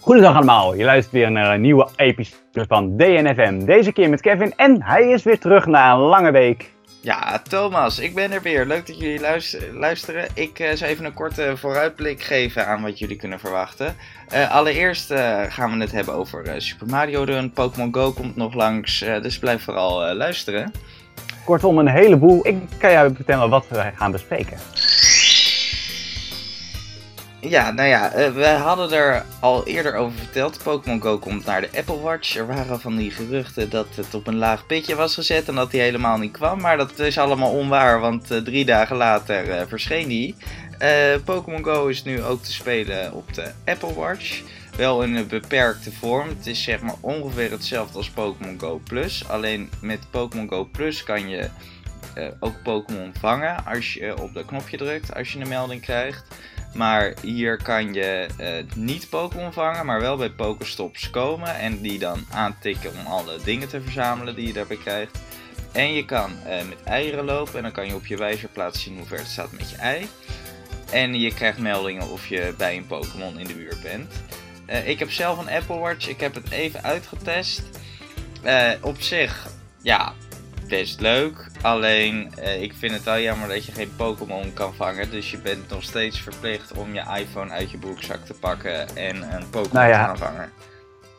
Goedendag allemaal, je luistert weer naar een nieuwe episode van DNFM. Deze keer met Kevin en hij is weer terug na een lange week. Ja, Thomas, ik ben er weer. Leuk dat jullie luisteren. Ik uh, zal even een korte vooruitblik geven aan wat jullie kunnen verwachten. Uh, allereerst uh, gaan we het hebben over Super Mario Run. Pokémon Go komt nog langs, dus blijf vooral luisteren. Kortom, een heleboel. Ik kan jou vertellen wat we gaan bespreken. Ja, nou ja, uh, we hadden er al eerder over verteld. Pokémon Go komt naar de Apple Watch. Er waren van die geruchten dat het op een laag pitje was gezet en dat hij helemaal niet kwam. Maar dat is allemaal onwaar, want uh, drie dagen later uh, verscheen hij. Pokémon Go is nu ook te spelen op de Apple Watch. Wel in een beperkte vorm. Het is zeg maar ongeveer hetzelfde als Pokémon Go Plus. Alleen met Pokémon Go Plus kan je ook Pokémon vangen als je op dat knopje drukt als je een melding krijgt. Maar hier kan je uh, niet Pokémon vangen, maar wel bij Pokéstops komen. En die dan aantikken om alle dingen te verzamelen die je daarbij krijgt. En je kan uh, met eieren lopen en dan kan je op je wijzerplaat zien hoe ver het staat met je ei. En je krijgt meldingen of je bij een Pokémon in de buurt bent. Uh, ik heb zelf een Apple Watch, ik heb het even uitgetest. op zich, ja, best leuk. Alleen, uh, ik vind het wel jammer dat je geen Pokémon kan vangen. Dus je bent nog steeds verplicht om je iPhone uit je broekzak te pakken en een Pokémon nou ja, te gaan vangen.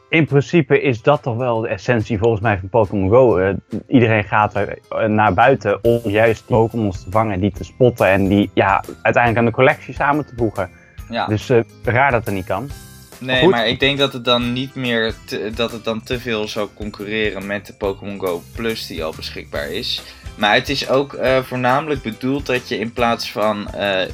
In principe is dat toch wel de essentie volgens mij van Pokémon Go. Uh, iedereen gaat er naar buiten om juist die Pokémons te vangen, die te spotten en die ja, uiteindelijk aan de collectie samen te voegen. Ja. Dus raar dat het niet kan. Nee, maar ik denk dat het dan niet meer dat het dan te veel zou concurreren met de Pokémon Go Plus die al beschikbaar is. Maar het is ook uh, voornamelijk bedoeld dat je in plaats van uh,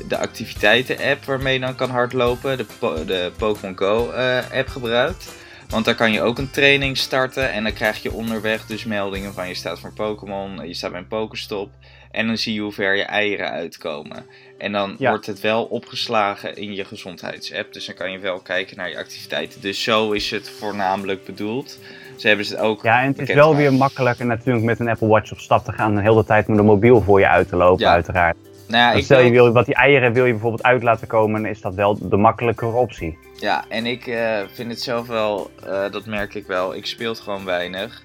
de activiteiten-app waarmee je dan kan hardlopen, de, po de Pokémon Go uh, app gebruikt. Want daar kan je ook een training starten en dan krijg je onderweg dus meldingen van je staat voor Pokémon, je staat bij een Pokéstop. En dan zie je hoe ver je eieren uitkomen. En dan wordt het wel opgeslagen in je gezondheidsapp. Dus dan kan je wel kijken naar je activiteiten. Dus zo is het voornamelijk bedoeld. Ze hebben het ook. Ja, en het is wel weer makkelijker natuurlijk met een Apple Watch op stap te gaan. En heel de tijd met een mobiel voor je uit te lopen, uiteraard. Nou ja, stel je wil, wat die eieren wil je bijvoorbeeld uit laten komen, is dat wel de makkelijkere optie. Ja, en ik uh, vind het zelf wel, uh, dat merk ik wel, ik speel gewoon weinig.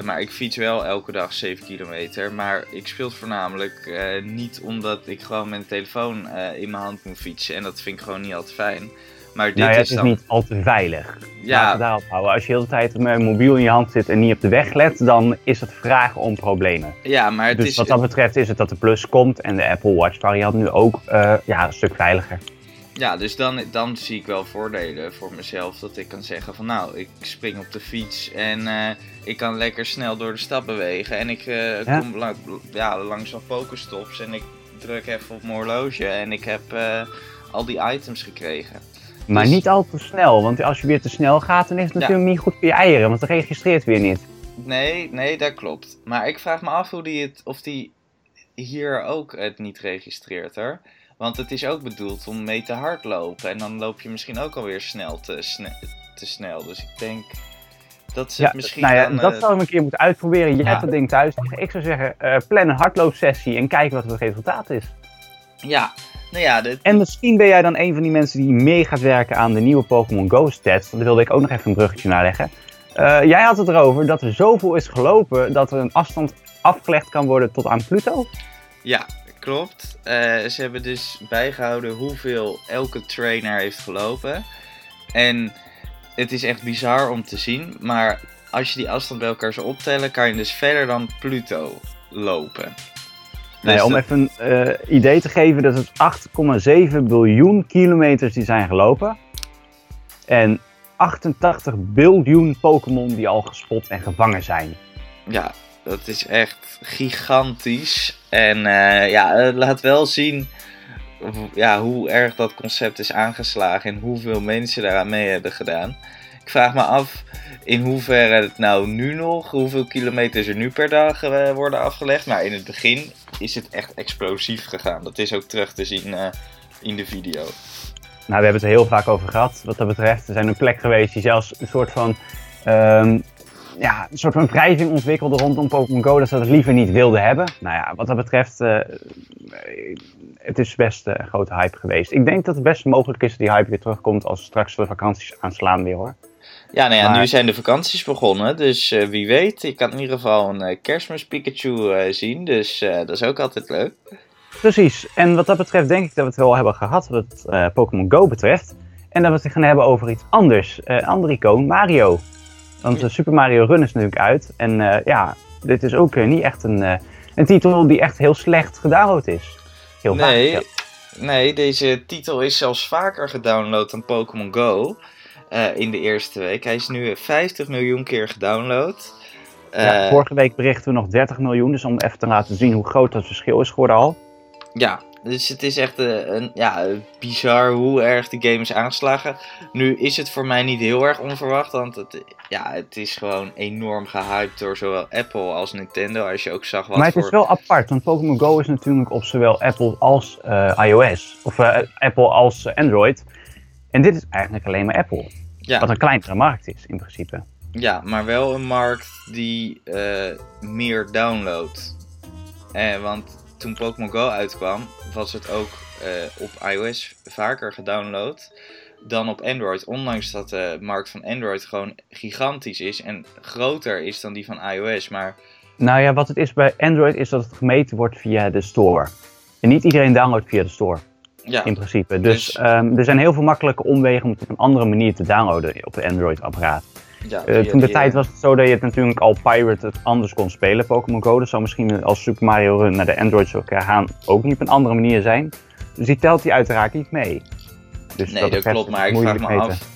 Maar ik fiets wel elke dag 7 kilometer. Maar ik speel het voornamelijk niet omdat ik gewoon met een telefoon in mijn hand moet fietsen. En dat vind ik gewoon niet altijd fijn. Maar dit nou ja, het is, niet altijd veilig. Ja. daarop houden. Als je de hele tijd met een mobiel in je hand zit en niet op de weg let, dan is het vragen om problemen. Ja, maar het dus is... wat dat betreft is het dat de Plus komt en de Apple Watch variant nu ook uh, ja, een stuk veiliger. Ja, dus dan, dan zie ik wel voordelen voor mezelf. Dat ik kan zeggen van nou, ik spring op de fiets en uh, ik kan lekker snel door de stad bewegen. En ik uh, ja? kom lang, ja, langs een pokerstops en ik druk even op mijn horloge en ik heb al die items gekregen. Maar dus- niet al te snel, want als je weer te snel gaat, dan is het natuurlijk niet goed voor je eieren, want het registreert weer niet. Nee, nee, dat klopt. Maar ik vraag me af hoe die het, of die hier ook het niet registreert hoor. Want het is ook bedoeld om mee te hardlopen. En dan loop je misschien ook alweer snel te, te snel. Dus ik denk dat ze ja, misschien. Nou ja, dat zou ik een keer moeten uitproberen. Je hebt het ding thuis. Ik zou zeggen, uh, plan een hardloopsessie en kijk wat het resultaat is. Ja, nou ja, En misschien ben jij dan een van die mensen die mee gaat werken aan de nieuwe Pokémon Go stats. Daar wilde ik ook nog even een bruggetje naar leggen. Uh, jij had het erover dat er zoveel is gelopen dat er een afstand afgelegd kan worden tot aan Pluto. Ja, klopt. Uh, ze hebben dus bijgehouden hoeveel elke trainer heeft gelopen. En het is echt bizar om te zien. Maar als je die afstand bij elkaar zou optellen, kan je dus verder dan Pluto lopen. Nee, dus om even een uh, idee te geven, dat is 8,7 biljoen kilometers die zijn gelopen. En 88 biljoen Pokémon die al gespot en gevangen zijn. Ja, dat is echt gigantisch. En uh, ja, het laat wel zien ja, hoe erg dat concept is aangeslagen en hoeveel mensen daaraan mee hebben gedaan. Ik vraag me af in hoeverre het nou nu nog, hoeveel kilometers er nu per dag uh, worden afgelegd. Maar in het begin is het echt explosief gegaan. Dat is ook terug te zien uh, in de video. Nou, we hebben het er heel vaak over gehad wat dat betreft. Er zijn een plek geweest die zelfs een soort van um, ja, een soort van wrijving ontwikkelde rondom Pokémon Go dat ze dat liever niet wilden hebben. Nou ja, wat dat betreft, uh, het is best een grote hype geweest. Ik denk dat het best mogelijk is dat die hype weer terugkomt als straks de vakanties aanslaan weer hoor. Ja, nou ja, nu zijn de vakanties begonnen, dus uh, wie weet, ik kan in ieder geval een uh, kerstmis Pikachu zien, dus dat is ook altijd leuk. Precies, en wat dat betreft denk ik dat we het wel hebben gehad wat Pokémon Go betreft. En dat we het gaan hebben over iets anders, een andere icoon, Mario. Want Super Mario Run is natuurlijk uit. En uh, ja, dit is ook uh, niet echt een, een titel die echt heel slecht gedownload is. Heel nee, vaak, nee, deze titel is zelfs vaker gedownload dan Pokémon Go. in de eerste week. Hij is nu 50 miljoen keer gedownload. Ja, vorige week berichten we nog 30 miljoen. Dus om even te laten zien hoe groot dat verschil is geworden al. Ja, dus het is echt uh, een, ja, bizar hoe erg de game is aangeslagen. Nu is het voor mij niet heel erg onverwacht, want het, ja, het is gewoon enorm gehyped door zowel Apple als Nintendo. Als je ook zag wat Maar het is wel apart, want Pokémon Go is natuurlijk op zowel Apple als uh, iOS. Of uh, Apple als Android. En dit is eigenlijk alleen maar Apple. Ja. Wat een kleinere markt is, in principe. Ja, maar wel een markt die meer downloadt. Eh, want toen Pokémon Go uitkwam, was het ook uh, op iOS vaker gedownload dan op Android. Ondanks dat de markt van Android gewoon gigantisch is en groter is dan die van iOS. Maar... Nou ja, wat het is bij Android is dat het gemeten wordt via de store. En niet iedereen downloadt via de store. Ja, in principe. Dus, dus... Um, er zijn heel veel makkelijke omwegen om het op een andere manier te downloaden op de Android-apparaat. Ja, uh, toen de tijd was het zo dat je het natuurlijk al Pirate het anders kon spelen, Pokémon Go. Dat zou misschien als Super Mario Run naar de Android zou gaan ook niet op een andere manier zijn. Dus die telt hij uiteraard niet mee. Dus nee, dat, klopt, maar ik vraag me af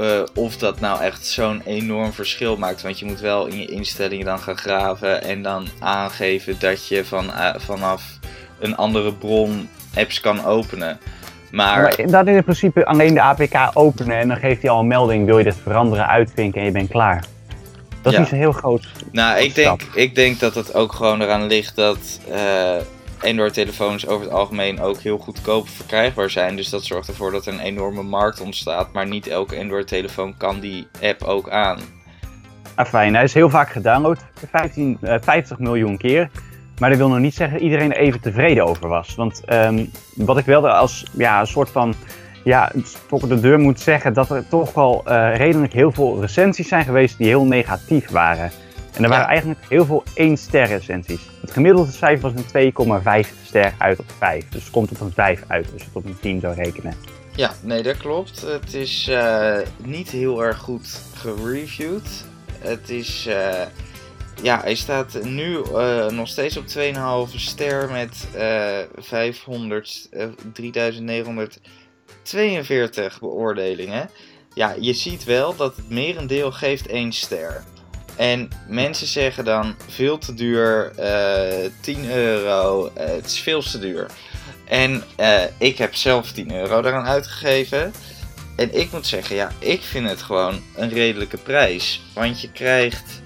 uh, of dat nou echt zo'n enorm verschil maakt. Want je moet wel in je instellingen dan gaan graven en dan aangeven dat je van, uh, vanaf een andere bron apps kan openen. Maar... maar dat is in principe alleen de APK openen en dan geeft hij al een melding, wil je dit veranderen, uitvinken en je bent klaar. Dat is zo heel groot. Nou, ik denk, ik denk dat het ook gewoon eraan ligt dat uh, Android-telefoons over het algemeen ook heel goedkoop verkrijgbaar zijn. Dus dat zorgt ervoor dat er een enorme markt ontstaat. Maar niet elke Android-telefoon kan die app ook aan. Ah, fijn, hij is heel vaak gedownload. 15, uh, 50 miljoen keer. Maar dat wil nog niet zeggen dat iedereen er even tevreden over was. Want um, wat ik wel als ja, een soort van ja, toch de deur moet zeggen, dat er toch wel uh, redelijk heel veel recensies zijn geweest die heel negatief waren. En er waren eigenlijk heel veel 1 ster recensies. Het gemiddelde cijfer was een 2,5 ster uit op 5. Dus het komt op een 5 uit als je het op een 10 zou rekenen. Ja, nee, dat klopt. Het is uh, niet heel erg goed gereviewd. Het is. Uh, ja, hij staat nu uh, nog steeds op 2,5 ster met uh, 500, uh, 3942 beoordelingen. Ja, je ziet wel dat het merendeel geeft 1 ster. En mensen zeggen dan veel te duur, 10 eh, euro, eh, het is veel te duur. En ik heb zelf 10 euro daaraan uitgegeven. En ik moet zeggen, ja, ik vind het gewoon een redelijke prijs. Want je krijgt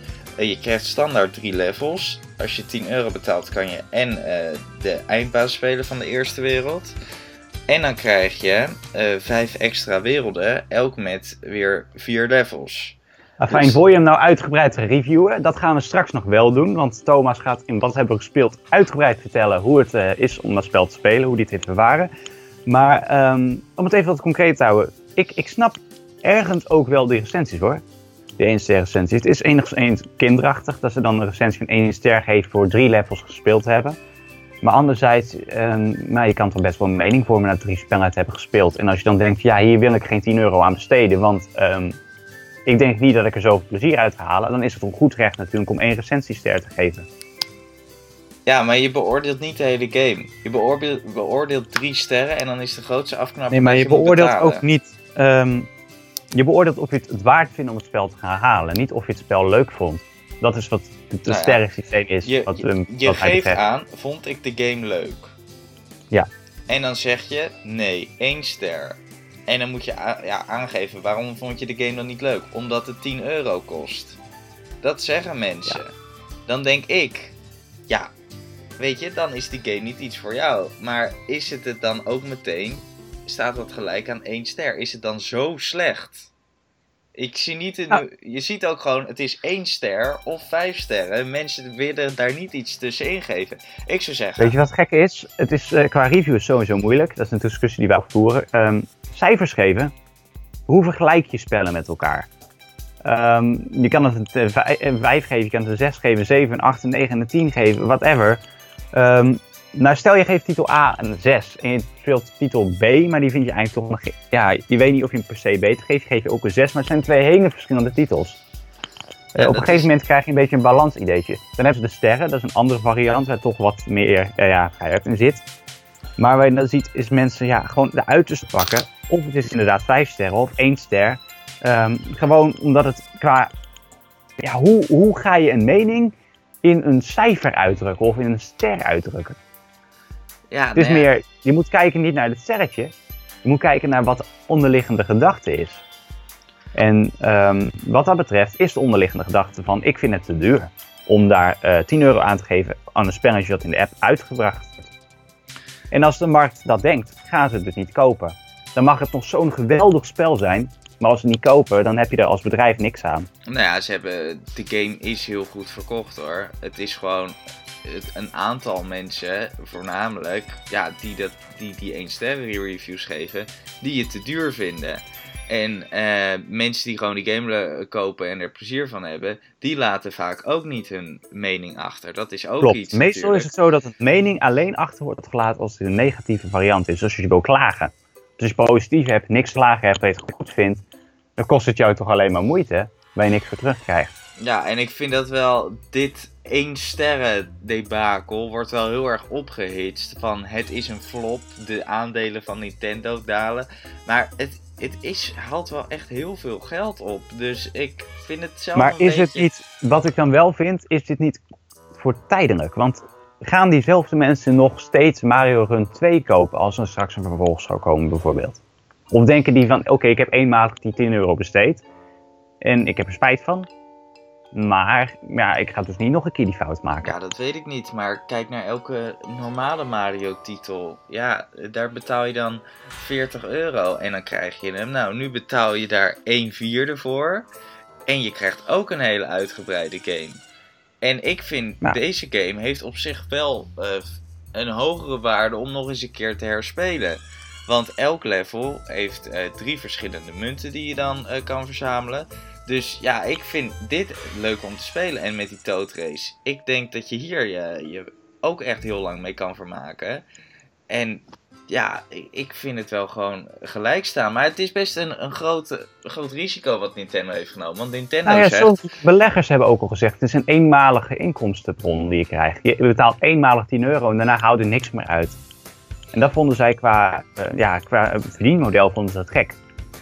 je krijgt standaard drie levels. Als je 10 euro betaalt, kan je en uh, de eindbaas spelen van de eerste wereld. En dan krijg je uh, vijf extra werelden, elk met weer vier levels. Fijn, dus... voor je hem nou uitgebreid reviewen? Dat gaan we straks nog wel doen, want Thomas gaat in Wat hebben we gespeeld uitgebreid vertellen hoe het uh, is om dat spel te spelen, hoe het heeft bewaren. Maar um, om het even wat concreet te houden, ik, ik snap ergens ook wel de recensies hoor de 1 ster recensie. Het is enigszins kinderachtig dat ze dan een recensie van 1 ster geeft voor drie levels gespeeld hebben. Maar anderzijds, um, nou, je kan toch best wel een mening vormen na drie spellen te hebben gespeeld. En als je dan denkt, ja, hier wil ik geen 10 euro aan besteden, want um, ik denk niet dat ik er zoveel plezier uit ga halen, dan is het een goed recht natuurlijk om één recensiester te geven. Ja, maar je beoordeelt niet de hele game. Je beoordeelt, beoordeelt drie sterren en dan is de grootste afknapping. Nee, maar je, je beoordeelt ook niet um, je beoordeelt of je het, waard vindt om het spel te gaan halen. Niet of je het spel leuk vond. Dat is wat het nou systeem is. Je, wat, je, je geeft aan, vond ik de game leuk? Ja. En dan zeg je, nee, één ster. En dan moet je ja, aangeven, waarom vond je de game dan niet leuk? Omdat het 10 euro kost. Dat zeggen mensen. Dan denk ik, ja, weet je, dan is die game niet iets voor jou. Maar is het het dan ook meteen staat dat gelijk aan één ster. Is het dan zo slecht? Ik zie niet in, Je ziet ook gewoon, het is één ster of vijf sterren. Mensen willen daar niet iets tussenin geven. Ik zou zeggen... Weet je wat gek is? Het is uh, qua review sowieso moeilijk. Dat is een discussie die wij ook voeren. Um, cijfers geven. Hoe vergelijk je spellen met elkaar? Um, je kan het een 5 geven, je kan het een 6 geven, een 7, een 8, een 9 en een 10 geven, whatever. Um, nou, stel je geeft titel A een 6 en je speelt titel B, maar die vind je eigenlijk toch nog. Ja, je weet niet of je hem per se beter geeft, geef je ook een 6, maar het zijn twee hele verschillende titels. Ja, uh, op een gegeven moment krijg je een beetje een balansideetje. Dan hebben ze de sterren, dat is een andere variant waar toch wat meer ja, vrijheid in zit. Maar wat je dan ziet is mensen ja, gewoon de uiterste pakken. Of het is inderdaad 5 sterren of 1 ster. Um, gewoon omdat het qua. Ja, hoe, hoe ga je een mening in een cijfer uitdrukken of in een ster uitdrukken? Ja, het is meer, je moet kijken niet naar het sterretje, je moet kijken naar wat de onderliggende gedachte is. En um, wat dat betreft is de onderliggende gedachte van ik vind het te duur om daar uh, 10 euro aan te geven aan een spelletje dat in de app uitgebracht wordt. En als de markt dat denkt, gaan ze het dus niet kopen. Dan mag het nog zo'n geweldig spel zijn, maar als ze het niet kopen, dan heb je er als bedrijf niks aan. Nou ja, ze hebben, de game is heel goed verkocht hoor. Het is gewoon het, een aantal mensen, voornamelijk, ja, die, dat, die, die 1 sterren reviews geven, die het te duur vinden. En uh, mensen die gewoon die game kopen en er plezier van hebben, die laten vaak ook niet hun mening achter. Dat is ook Klopt. iets. Meestal natuurlijk. is het zo dat het mening alleen achter wordt gelaten als het een negatieve variant is. Dus als je wil klagen. Dus als je positief hebt, niks klagen hebt, dat je het goed vindt, dan kost het jou toch alleen maar moeite, waar je niks voor terugkrijgt. Ja, en ik vind dat wel, dit 1 sterren debakel wordt wel heel erg opgehitst. Van het is een flop, de aandelen van Nintendo dalen. Maar het, het is, haalt wel echt heel veel geld op. Dus ik vind het zelf Maar een is het niet, wat ik dan wel vind, is dit niet voor tijdelijk? Want gaan diezelfde mensen nog steeds Mario Run 2 kopen als er straks een vervolg zou komen bijvoorbeeld? Of denken die van, oké, ik heb eenmalig die 10 euro besteed en ik heb er spijt van, maar ja, ik ga dus niet nog een keer die fout maken. Ja, dat weet ik niet. Maar kijk naar elke normale Mario-titel. Ja, daar betaal je dan 40 euro en dan krijg je hem. Nou, nu betaal je daar 1 vierde voor. En je krijgt ook een hele uitgebreide game. En ik vind Nou. deze game heeft op zich wel eh, een hogere waarde om nog eens een keer te herspelen. Want elk level heeft eh, drie verschillende munten die je dan eh, kan verzamelen. Dus ja, ik vind dit leuk om te spelen. En met die Toad Race. Ik denk dat je hier je, je ook echt heel lang mee kan vermaken. En ja, ik- vind het wel gewoon gelijk staan. Maar het is best een, een groot, groot risico wat Nintendo heeft genomen. Want Nintendo Nou ja, zegt... beleggers hebben ook al gezegd, het is een eenmalige inkomstenbron die je krijgt. Je betaalt eenmalig 10 euro en daarna houdt er niks meer uit. En dat vonden zij qua, eh, ja, qua verdienmodel vonden ze dat gek.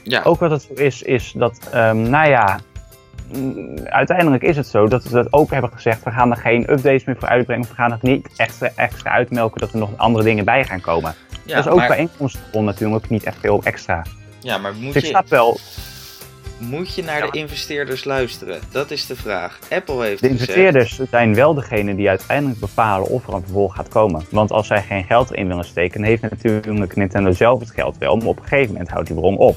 Ja, Ook wat het zo is, is dat, ehm, nou ja, mm, uiteindelijk is het zo dat ze dat ook hebben gezegd, we gaan er geen updates meer voor uitbrengen, we gaan het niet extra, extra uitmelken dat er nog andere dingen bij gaan komen. ja, dat is ook maar, qua inkomstenbron natuurlijk niet echt veel extra. ja, maar moet Dus ik je, snap wel, moet je naar de investeerders luisteren? Dat is de vraag. Apple heeft De gezegd... investeerders zijn wel degene die uiteindelijk bepalen of er een vervolg gaat komen. Want als zij geen geld erin willen steken, dan heeft natuurlijk Nintendo zelf het geld wel. Maar op een gegeven moment houdt die bron op.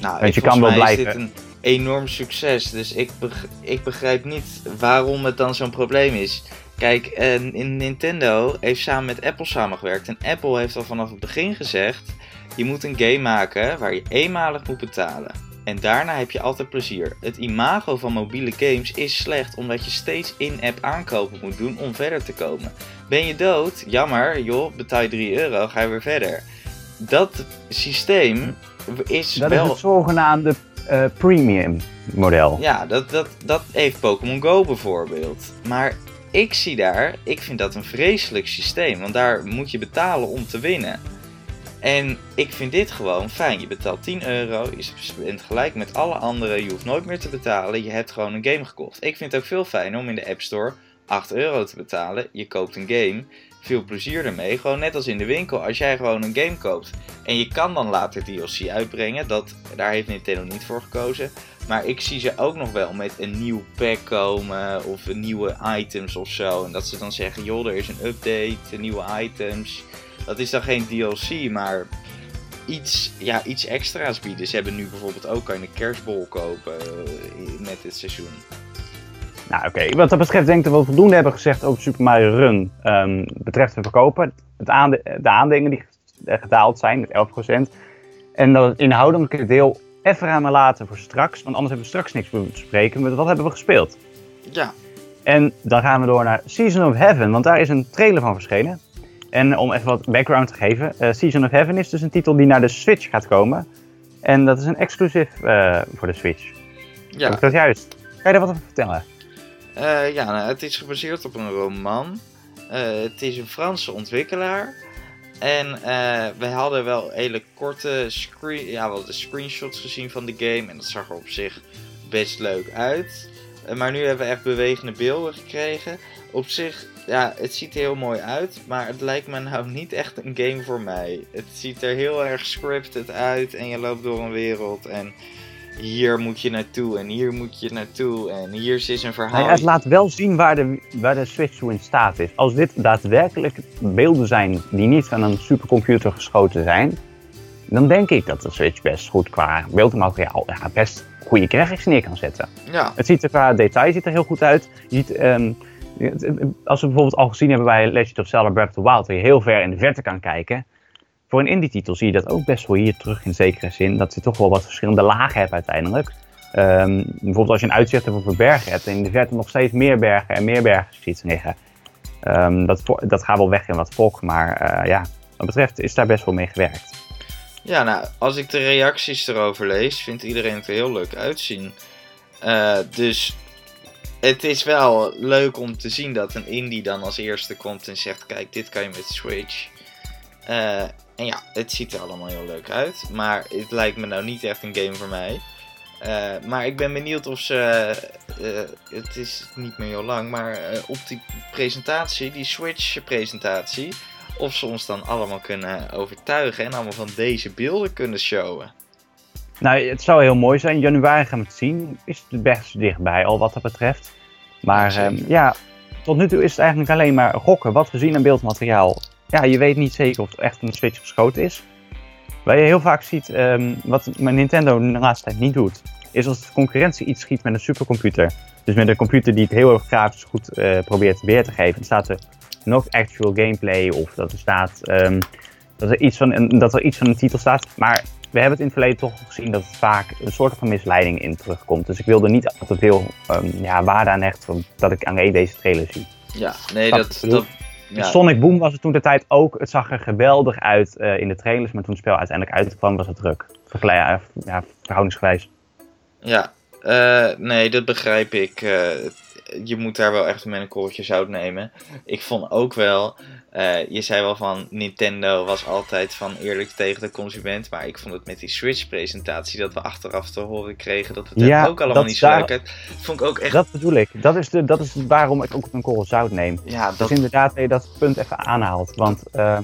Nou, Want je kan wel mij is blijven- dit een enorm succes. Dus ik, beg- ik begrijp niet waarom het dan zo'n probleem is. Kijk, in Nintendo heeft samen met Apple samengewerkt. En Apple heeft al vanaf het begin gezegd: je moet een game maken waar je eenmalig moet betalen. En daarna heb je altijd plezier. Het imago van mobiele games is slecht omdat je steeds in-app aankopen moet doen om verder te komen. Ben je dood? Jammer, joh, betaal je 3 euro, ga je weer verder. Dat systeem is Dat wel is het zogenaamde eh, premium model. ja, dat, dat, dat heeft Pokémon Go bijvoorbeeld. Maar ik zie daar, ik vind dat een vreselijk systeem. Want daar moet je betalen om te winnen. En ik vind dit gewoon fijn. Je betaalt 10 euro, je bent gelijk met alle anderen, je hoeft nooit meer te betalen. Je hebt gewoon een game gekocht. Ik vind het ook veel fijner om in de App Store 8 euro te betalen. Je koopt een game, veel plezier ermee. Gewoon net als in de winkel, als jij gewoon een game koopt en je kan dan later DLC uitbrengen, dat, daar heeft Nintendo niet voor gekozen. Maar ik zie ze ook nog wel met een nieuw pack komen of nieuwe items of zo. En dat ze dan zeggen, joh, er is een update, nieuwe items. Dat is dan geen DLC, maar iets, ja, iets extra's bieden. Ze hebben nu bijvoorbeeld ook kan je een kerstbol kopen met dit seizoen. Nou oké, wat dat betreft denk ik dat we voldoende hebben gezegd over Super Mario Run um, betreft de verkopen. Het aande de aandelen die gedaald zijn met 11%. En dat het inhoudelijke deel even aan me laten voor straks, want anders hebben we straks niks meer te bespreken. Maar wat hebben we gespeeld? Ja. En dan gaan we door naar Season of Heaven, want daar is een trailer van verschenen. En om even wat background te geven, uh, Season of Heaven is dus een titel die naar de Switch gaat komen. En dat is een exclusief uh, voor de Switch. Ja. Dat juist. Kan je daar wat over vertellen? Uh, ja, nou, het is gebaseerd op een roman. het is een Franse ontwikkelaar. En we hadden wel hele korte screen, ja, wel screenshots gezien van de game. En dat zag er op zich best leuk uit. maar nu hebben we echt bewegende beelden gekregen. Op zich ja, het ziet er heel mooi uit, maar het lijkt me nou niet echt een game voor mij. Het ziet er heel erg scripted uit en je loopt door een wereld en hier moet je naartoe en hier moet je naartoe en hier is een verhaal. het laat wel zien waar de, waar de Switch toe in staat is. Als dit daadwerkelijk beelden zijn die niet van een supercomputer geschoten zijn, dan denk ik dat de Switch best goed qua beeldmateriaal ja, best goede graphics neer kan zetten. Ja. Het ziet er qua detail ziet er heel goed uit. Je ziet... Um, als we bijvoorbeeld al gezien hebben bij Legend of Zelda Breath of the Wild, waar je heel ver in de verte kan kijken. Voor een indie-titel zie je dat ook best wel hier terug in zekere zin. Dat je toch wel wat verschillende lagen hebt uiteindelijk. Um, bijvoorbeeld als je een uitzicht hebt over bergen hebt en in de verte nog steeds meer bergen en meer bergen ziet liggen. Um, dat, dat gaat wel weg in wat volk, maar uh, ja, wat betreft is daar best wel mee gewerkt. Ja, nou, als ik de reacties erover lees, vindt iedereen het heel leuk uitzien. Uh, dus het is wel leuk om te zien dat een indie dan als eerste komt en zegt: Kijk, dit kan je met Switch. Uh, en ja, het ziet er allemaal heel leuk uit. Maar het lijkt me nou niet echt een game voor mij. Uh, maar ik ben benieuwd of ze. Uh, het is niet meer heel lang, maar op die presentatie, die Switch-presentatie. Of ze ons dan allemaal kunnen overtuigen en allemaal van deze beelden kunnen showen. Nou, het zou heel mooi zijn. Januari gaan we het zien. Is het best dichtbij al wat dat betreft. Maar um, ja, tot nu toe is het eigenlijk alleen maar gokken. Wat we zien aan beeldmateriaal. Ja, je weet niet zeker of het echt een Switch geschoten is. Wat je heel vaak ziet, um, wat Nintendo de laatste tijd niet doet, is als de concurrentie iets schiet met een supercomputer. Dus met een computer die het heel erg grafisch goed uh, probeert weer te geven. Dan staat er nog actual gameplay of dat er staat um, dat, er iets van een, dat er iets van een titel staat. Maar we hebben het in het verleden toch gezien dat het vaak een soort van misleiding in terugkomt. Dus ik wilde niet altijd veel um, ja, waarde aan hechten dat ik alleen deze trailer zie. Ja, nee, dat... dat ja. Sonic Boom was het toen de tijd ook. Het zag er geweldig uit uh, in de trailers, maar toen het spel uiteindelijk uitkwam was het druk. Vergelijk, ja, verhoudingsgewijs. Ja, uh, nee, dat begrijp ik. Uh, je moet daar wel echt met een korreltje zout nemen. Ik vond ook wel, uh, je zei wel van Nintendo was altijd van eerlijk tegen de consument. Maar ik vond het met die Switch-presentatie dat we achteraf te horen kregen dat het ja, ook allemaal niet zo leuk uit. Vond ik ook echt. Dat bedoel ik. Dat is, de, dat is waarom ik ook een korrel zout neem. Ja, dat... Dus inderdaad, dat je dat punt even aanhaalt. Want. Ehm,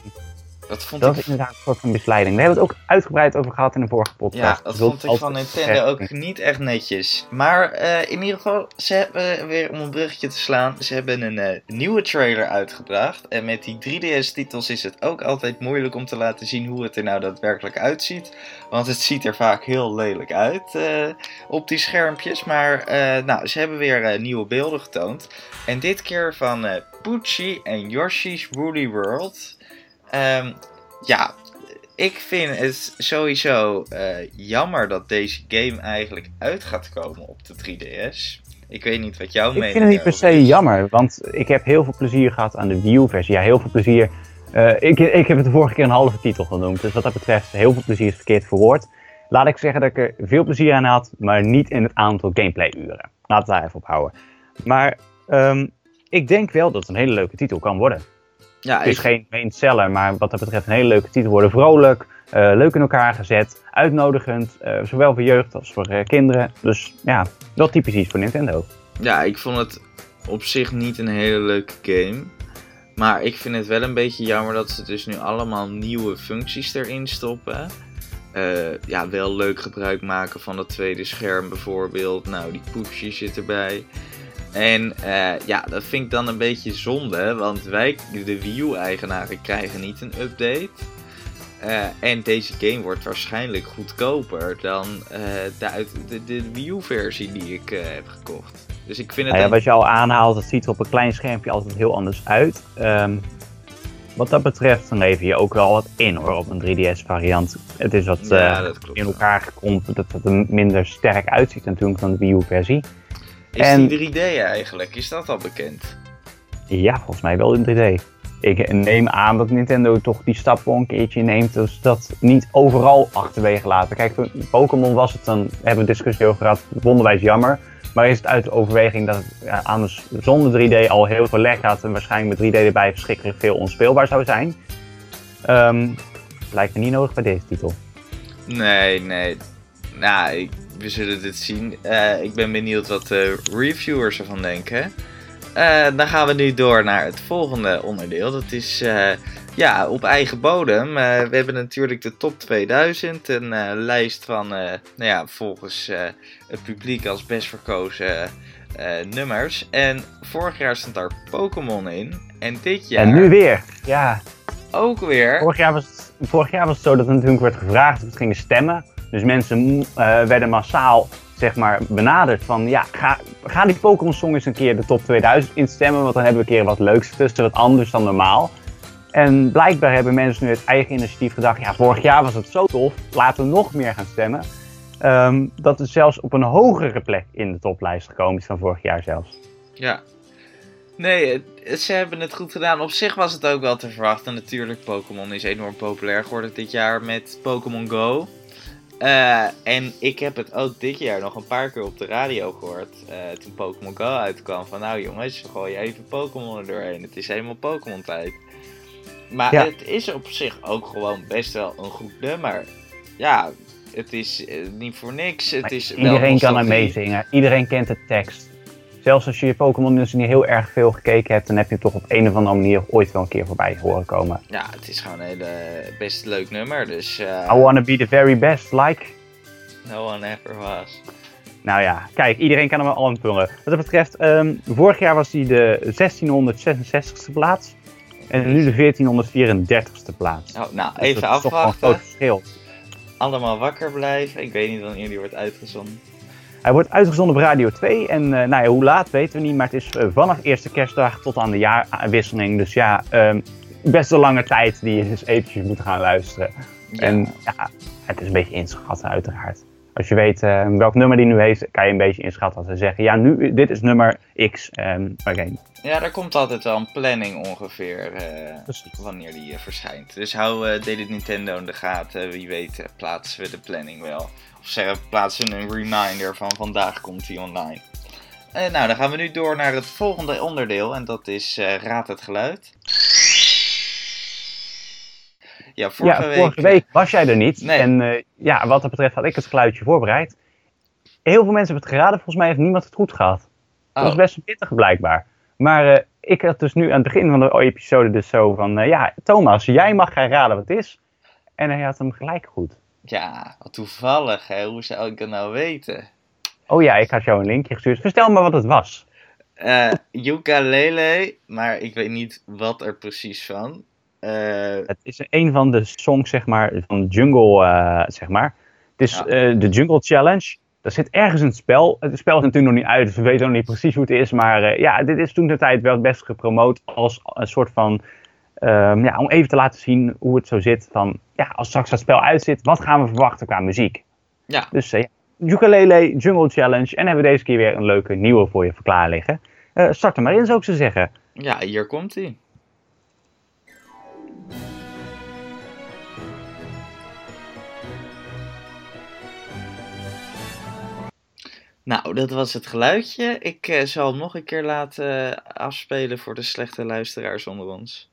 dat, vond dat ik... is inderdaad een soort van misleiding. We hebben het ook uitgebreid over gehad in de vorige podcast. Ja, dat vond ik van Nintendo ook niet echt netjes. Maar uh, in ieder geval, ze hebben weer om een bruggetje te slaan, ze hebben een uh, nieuwe trailer uitgebracht. En met die 3DS-titels is het ook altijd moeilijk om te laten zien hoe het er nou daadwerkelijk uitziet. Want het ziet er vaak heel lelijk uit uh, op die schermpjes. Maar nou, ze hebben weer nieuwe beelden getoond. En dit keer van Pucci en Yoshi's Woolly World. Um, ja, ik vind het sowieso uh, jammer dat deze game eigenlijk uit gaat komen op de 3DS. Ik weet niet wat jouw ik mening is. Ik vind het niet per se is. jammer, want ik heb heel veel plezier gehad aan de Wii U-versie. Ja, heel veel plezier. Uh, ik, ik heb het de vorige keer een halve titel genoemd, dus wat dat betreft heel veel plezier is verkeerd verwoord. Laat ik zeggen dat ik er veel plezier aan had, maar niet in het aantal gameplay-uren. Laten we daar even op houden. Maar um, ik denk wel dat het een hele leuke titel kan worden. Ja, het is ik... geen main seller, maar wat dat betreft een hele leuke titel worden. Vrolijk, uh, leuk in elkaar gezet, uitnodigend, uh, zowel voor jeugd als voor uh, kinderen. Dus ja, wel typisch iets voor Nintendo. Ja, ik vond het op zich niet een hele leuke game. Maar ik vind het wel een beetje jammer dat ze dus nu allemaal nieuwe functies erin stoppen. ja, wel leuk gebruik maken van het tweede scherm bijvoorbeeld. Nou, die poepje zit erbij. En uh, ja, dat vind ik dan een beetje zonde, want wij, de Wii U-eigenaren, krijgen niet een update. Eh, en deze game wordt waarschijnlijk goedkoper dan uh, de, de, de Wii U-versie die ik heb gekocht. Dus ik vind het. Nou wat je al aanhaalt, het ziet er op een klein schermpje altijd heel anders uit. Um, wat dat betreft, dan lever je ook wel wat in hoor, op een 3DS-variant. Het is wat ja, in elkaar gekrompen, dat het er minder sterk uitziet natuurlijk dan de Wii U-versie. Is en... die 3D eigenlijk? Is dat al bekend? Ja, volgens mij wel in 3D ik neem aan dat Nintendo toch die stap wel een keertje neemt. Dus dat niet overal achterwege laten. Kijk, voor Pokémon was het een, hebben we discussie over gehad, wonderwijs jammer. Maar is het uit de overweging dat het anders zonder 3D al heel veel leg had en waarschijnlijk met 3D erbij verschrikkelijk veel onspeelbaar zou zijn? Um, lijkt me niet nodig bij deze titel. Nee, nee. Nou, ik, we zullen dit zien. Uh, ik ben benieuwd wat de reviewers ervan denken. Uh, dan gaan we nu door naar het volgende onderdeel. Dat is uh, ja, op eigen bodem. Uh, we hebben natuurlijk de top 2000. Een lijst van, nou ja, volgens het publiek als best verkozen nummers. En vorig jaar stond daar Pokémon in. En dit jaar... En nu weer, ja. Ook weer. Vorig jaar was het, vorig jaar was het zo dat er natuurlijk werd gevraagd of we gingen stemmen. Dus mensen werden massaal zeg maar, benaderd van ja, ga, ga die Pokémon Song eens een keer de top 2000 instemmen, want dan hebben we een keer wat leuks tussen, wat anders dan normaal. En blijkbaar hebben mensen nu het eigen initiatief gedacht, ja, vorig jaar was het zo tof, laten we nog meer gaan stemmen. Um, dat het zelfs op een hogere plek in de toplijst gekomen is van vorig jaar zelfs. Ja. Nee, ze hebben het goed gedaan. Op zich was het ook wel te verwachten. Natuurlijk, Pokémon is enorm populair geworden dit jaar met Pokémon Go. Uh, en ik heb het ook dit jaar nog een paar keer op de radio gehoord. Uh, toen Pokémon Go uitkwam. Van nou jongens, gooi even Pokémon er doorheen. Het is helemaal Pokémon tijd. Maar het is op zich ook gewoon best wel een goed nummer. Ja, het is uh, niet voor niks. Het is iedereen kan er meezingen. Iedereen kent de tekst zelfs als je je Pokémon dus niet heel erg veel gekeken hebt, dan heb je het toch op een of andere manier ooit wel een keer voorbij horen komen. Ja, het is gewoon een hele best leuk nummer. Dus, uh... I wanna be the very best, like. No one ever was. Nou ja, kijk, iedereen kan hem al invullen. Wat dat betreft, um, vorig jaar was hij de 1666ste plaats. En nu de 1434ste plaats. Oh, nou, dus even afwachten. Dat is toch een groot verschil. Allemaal wakker blijven. Ik weet niet wanneer die wordt uitgezonden. Hij wordt uitgezonden op Radio 2 en uh, nou ja, hoe laat weten we niet, maar het is uh, vanaf eerste kerstdag tot aan de jaarwisseling. Dus ja, um, best een lange tijd die je dus eventjes moet gaan luisteren. Ja. En ja, het is een beetje inschatten uiteraard. Als je weet uh, welk nummer die nu heeft, kan je een beetje inschatten. Als ze zeggen, ja, nu, dit is nummer X. Um, okay. Ja, er komt altijd wel een planning ongeveer wanneer die verschijnt. Dus hou Daily Nintendo in de gaten. Wie weet plaatsen we de planning wel. Of zeggen, plaatsen een reminder van vandaag komt hij online. Nou, dan gaan we nu door naar het volgende onderdeel. En dat is uh, Raad het Geluid. Ja, vorige, ja, week, vorige week eh, was jij er niet. Nee. En uh, ja, wat dat betreft had ik het geluidje voorbereid. Heel veel mensen hebben het geraden. Volgens mij heeft niemand het goed gehad. Dat was oh. best pittig blijkbaar. Maar uh, ik had dus nu aan het begin van de episode dus zo van... ja, Thomas, jij mag gaan raden wat het is. En hij had hem gelijk goed. Ja, wat toevallig, hè? Hoe zou ik dat nou weten? Oh ja, ik had jou een linkje gestuurd. Vertel me wat het was. Uh, ukulele, maar ik weet niet wat er precies van. Uh, het is een van de songs, zeg maar, van Jungle, uh, zeg maar. Het is de Jungle Challenge. Dat zit ergens in het spel. Het spel is natuurlijk nog niet uit, dus we weten nog niet precies hoe het is. Maar ja, dit is toen de tijd wel best gepromoot als een soort van Um, ja, om even te laten zien hoe het zo zit. Van, ja, als straks dat spel uitzit, wat gaan we verwachten qua muziek? Ja. Dus uh, Ukulele Jungle Challenge. En hebben we deze keer weer een leuke nieuwe voor je verklaar liggen. Uh, start er maar in, zou ik ze zeggen. Ja, hier komt hij. Nou, dat was het geluidje. Ik uh, zal hem nog een keer laten afspelen voor de slechte luisteraars onder ons.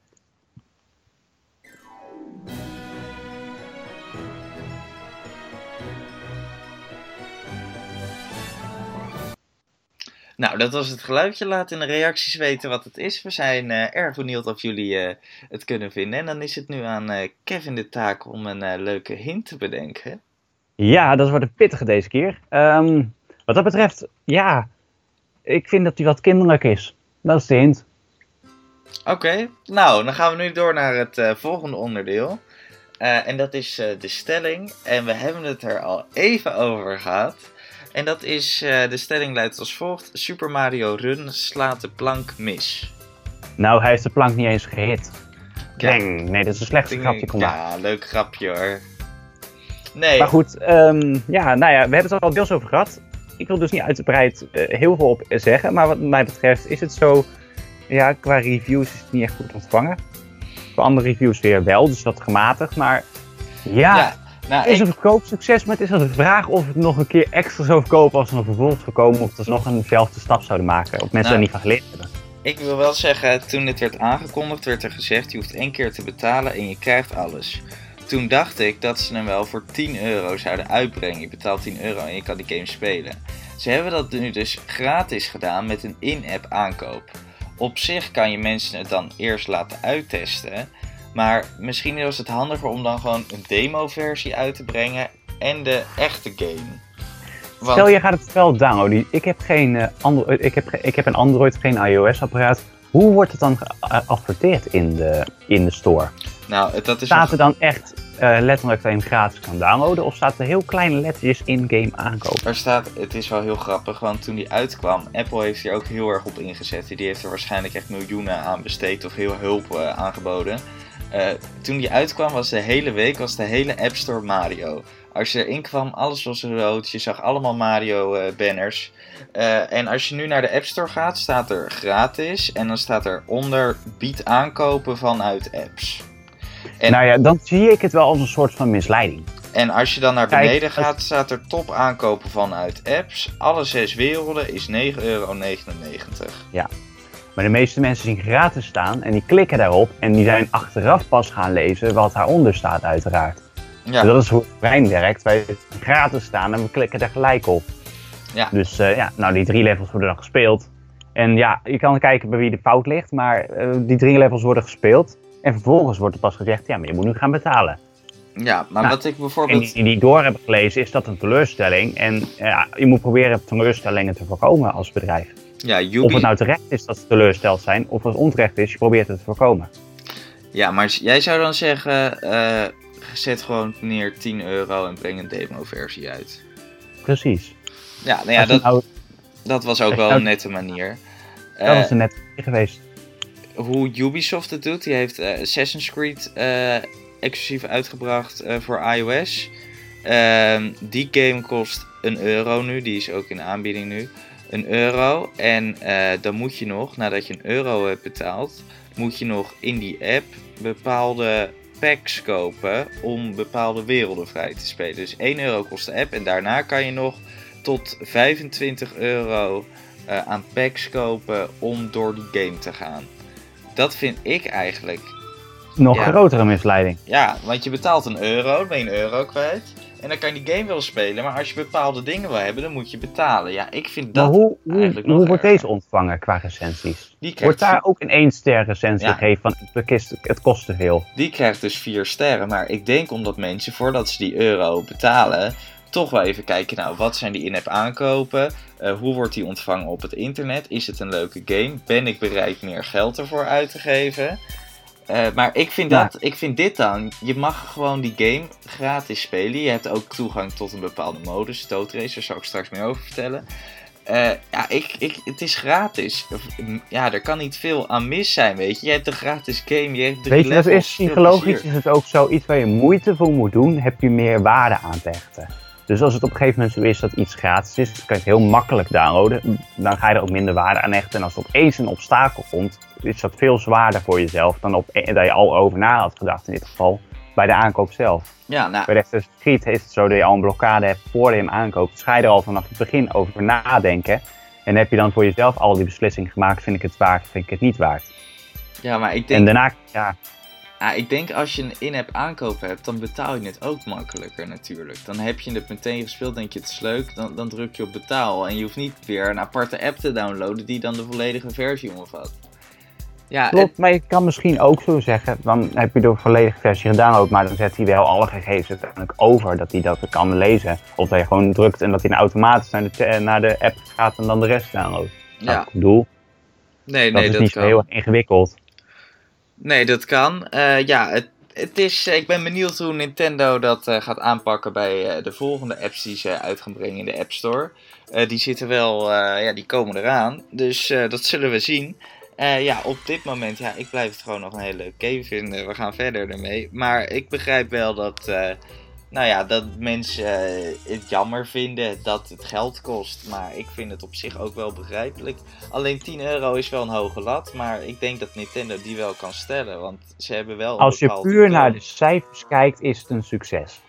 Nou, dat was het geluidje. Laat in de reacties weten wat het is. We zijn uh, erg benieuwd of jullie uh, het kunnen vinden. En dan is het nu aan Kevin de taak om een leuke hint te bedenken. Ja, dat wordt een pittige deze keer. Um, wat dat betreft, ja, ik vind dat hij wat kinderlijk is. Dat is de hint. Oké, okay. nou, dan gaan we nu door naar het volgende onderdeel. Eh, en dat is eh, de stelling. En we hebben het er al even over gehad. En dat is, eh, de stelling luidt als volgt. Super Mario Run slaat de plank mis. Nou, hij heeft de plank niet eens gehit. Ja. Dang, nee, dat is een slechtste grapje. Kom maar. Ja, leuk grapje hoor. Nee, Maar goed, ehm, ja, nou ja, we hebben het er al deels over gehad. Ik wil dus niet uitgebreid eh, heel veel op zeggen, maar wat mij betreft is het zo, ja, qua reviews is het niet echt goed ontvangen. Voor andere reviews weer wel, dus dat gematigd, maar ja, ja, nou, het is ik- een verkoopsucces, maar het is wel de vraag of het nog een keer extra zou verkopen als er een vervolg zou komen, of dat ze nog eenzelfde stap zouden maken, of mensen Nou. daar niet van geleerd hebben. Ik wil wel zeggen, toen dit werd aangekondigd, werd er gezegd: je hoeft één keer te betalen en je krijgt alles. Toen dacht ik dat ze hem wel voor 10 euro zouden uitbrengen. Je betaalt 10 euro en je kan die game spelen. Ze hebben dat nu dus gratis gedaan met een in-app aankoop. Op zich kan je mensen het dan eerst laten uittesten. Maar misschien was het handiger om dan gewoon een demo-versie uit te brengen en de echte game. Want- Stel je gaat het spel downloaden, ik heb, geen, eh, Android, ik heb, ik heb een Android, geen iOS-apparaat. Hoe wordt het dan geadverteerd in de, in de store? nou, dat is Staat er dan echt eh, letterlijk hem gratis kan downloaden? Of staat er heel kleine lettertjes in-game aankopen? Er staat, het is wel heel grappig, want toen die uitkwam, Apple heeft hier ook heel erg op ingezet. Die heeft er waarschijnlijk echt miljoenen aan besteed of heel hulp eh, aangeboden. Eh, toen die uitkwam was de hele week, was de hele App Store Mario. Als je erin kwam, alles was rood, je zag allemaal Mario banners. En als je nu naar de App Store gaat, staat er gratis en dan staat er onder bied aankopen vanuit apps. En- Nou ja, dan zie ik het wel als een soort van misleiding. En als je dan naar beneden gaat, staat er top aankopen vanuit apps. Alle zes werelden is 9,99 euro. Maar de meeste mensen zien gratis staan en die klikken daarop en die zijn achteraf pas gaan lezen wat daaronder staat uiteraard. Dus Ja, dat is hoe het brein werkt. Wij zien gratis staan en we klikken er gelijk op. Ja. Dus eh, ja, nou die drie levels worden dan gespeeld. En ja, je kan kijken bij wie de fout ligt, maar eh, die drie levels worden gespeeld. En vervolgens wordt er pas gezegd, ja, maar je moet nu gaan betalen. ja maar Nou, wat ik En bijvoorbeeld... die die door hebben gelezen, is dat een teleurstelling. En ja, je moet proberen teleurstellingen te voorkomen als bedrijf. Ja, Of het nou terecht is dat ze teleurgesteld zijn, of het onterecht is, je probeert het te voorkomen. Ja, maar jij zou dan zeggen... eh, zet gewoon neer 10 euro en breng een demo-versie uit. Precies. Ja, nou ja, Als dat, nou- dat was ook als wel nou- een nette manier. dat Eh, was er net geweest. Hoe Ubisoft het doet. Die heeft eh, Assassin's Creed eh, exclusief uitgebracht eh, voor iOS. Ehm, die game kost een euro nu. Die is ook in aanbieding nu. Een euro. En dan moet je nog, nadat je een euro hebt betaald, moet je nog in die app bepaalde packs kopen om bepaalde werelden vrij te spelen. Dus 1 euro kost de app en daarna kan je nog tot 25 euro aan packs kopen om door die game te gaan. Dat vind ik eigenlijk. Nog ja. grotere misleiding. Ja, want je betaalt een euro, dan ben je een euro kwijt. En dan kan je die game wel spelen, maar als je bepaalde dingen wil hebben, dan moet je betalen. Ja, ik vind Maar dat hoe, hoe, eigenlijk nog hoe wordt erger. deze ontvangen qua recensies? Die krijgt, Wordt daar ook een 1 ster recensie Ja. gegeven van het, kist- het kost te veel? die krijgt dus 4 sterren. Maar ik denk omdat mensen, voordat ze die euro betalen, toch wel even kijken, nou, wat zijn die in-app aankopen? Eh, hoe wordt die ontvangen op het internet? Is het een leuke game? Ben ik bereid meer geld ervoor uit te geven? Eh, maar ik vind, Ja. dat, ik vind dit dan, je mag gewoon die game gratis spelen. Je hebt ook toegang tot een bepaalde modus, Stootrace, daar zal ik straks meer over vertellen. Eh, ja, ik, ik, het is gratis. Ja, er kan niet veel aan mis zijn, weet je. Je hebt een gratis game, je hebt Weet je, dat is psychologisch is het ook zoiets waar je moeite voor moet doen, heb je meer waarde aan te hechten. Dus als het op een gegeven moment zo is dat iets gratis is, kan je het heel makkelijk downloaden. Dan ga je er ook minder waarde aan hechten. En als er opeens een obstakel komt, is dat veel zwaarder voor jezelf dan op, dat je al over na had gedacht in dit geval. Bij de aankoop zelf. Ja, nou, Bij de Creed is het zo dat je al een blokkade hebt voordat je hem aankoopt. Dus ga je er al vanaf het begin over nadenken. En heb je dan voor jezelf al die beslissing gemaakt, vind ik het waard, vind ik het niet waard. ja, maar ik En denk, daarna, ja, ah, ik denk als je een in-app aankoop hebt, dan betaal je het ook makkelijker natuurlijk. Dan heb je het meteen gespeeld, denk je het is leuk, dan, dan druk je op betaal. En je hoeft niet weer een aparte app te downloaden die dan de volledige versie omvat. Ja, Klopt, maar je kan misschien ook zo zeggen, dan heb je de volledige versie gedownload, maar dan zet hij wel alle gegevens uiteindelijk over, dat hij dat kan lezen. Of dat je gewoon drukt en dat hij dan automatisch naar de, te- naar de app gaat en dan de rest downloadt. Nou, ja. ik bedoel, nee, dat nee, is dat niet zo heel erg ingewikkeld. Nee, dat kan. Eh, ja, het, het is, ik ben benieuwd hoe Nintendo dat gaat aanpakken bij de volgende apps die ze uit gaan brengen in de App Store. die zitten wel, ja, die komen eraan. Dus dat zullen we zien. ja, op dit moment, ja, ik blijf het gewoon nog een hele leuke game vinden. We gaan verder ermee. Maar ik begrijp wel dat nou ja, dat mensen uh, het jammer vinden dat het geld kost. Maar ik vind het op zich ook wel begrijpelijk. Alleen 10 euro is wel een hoge lat. Maar ik denk dat Nintendo die wel kan stellen. Want ze hebben wel. Als je puur naar de cijfers kijkt, is het een succes.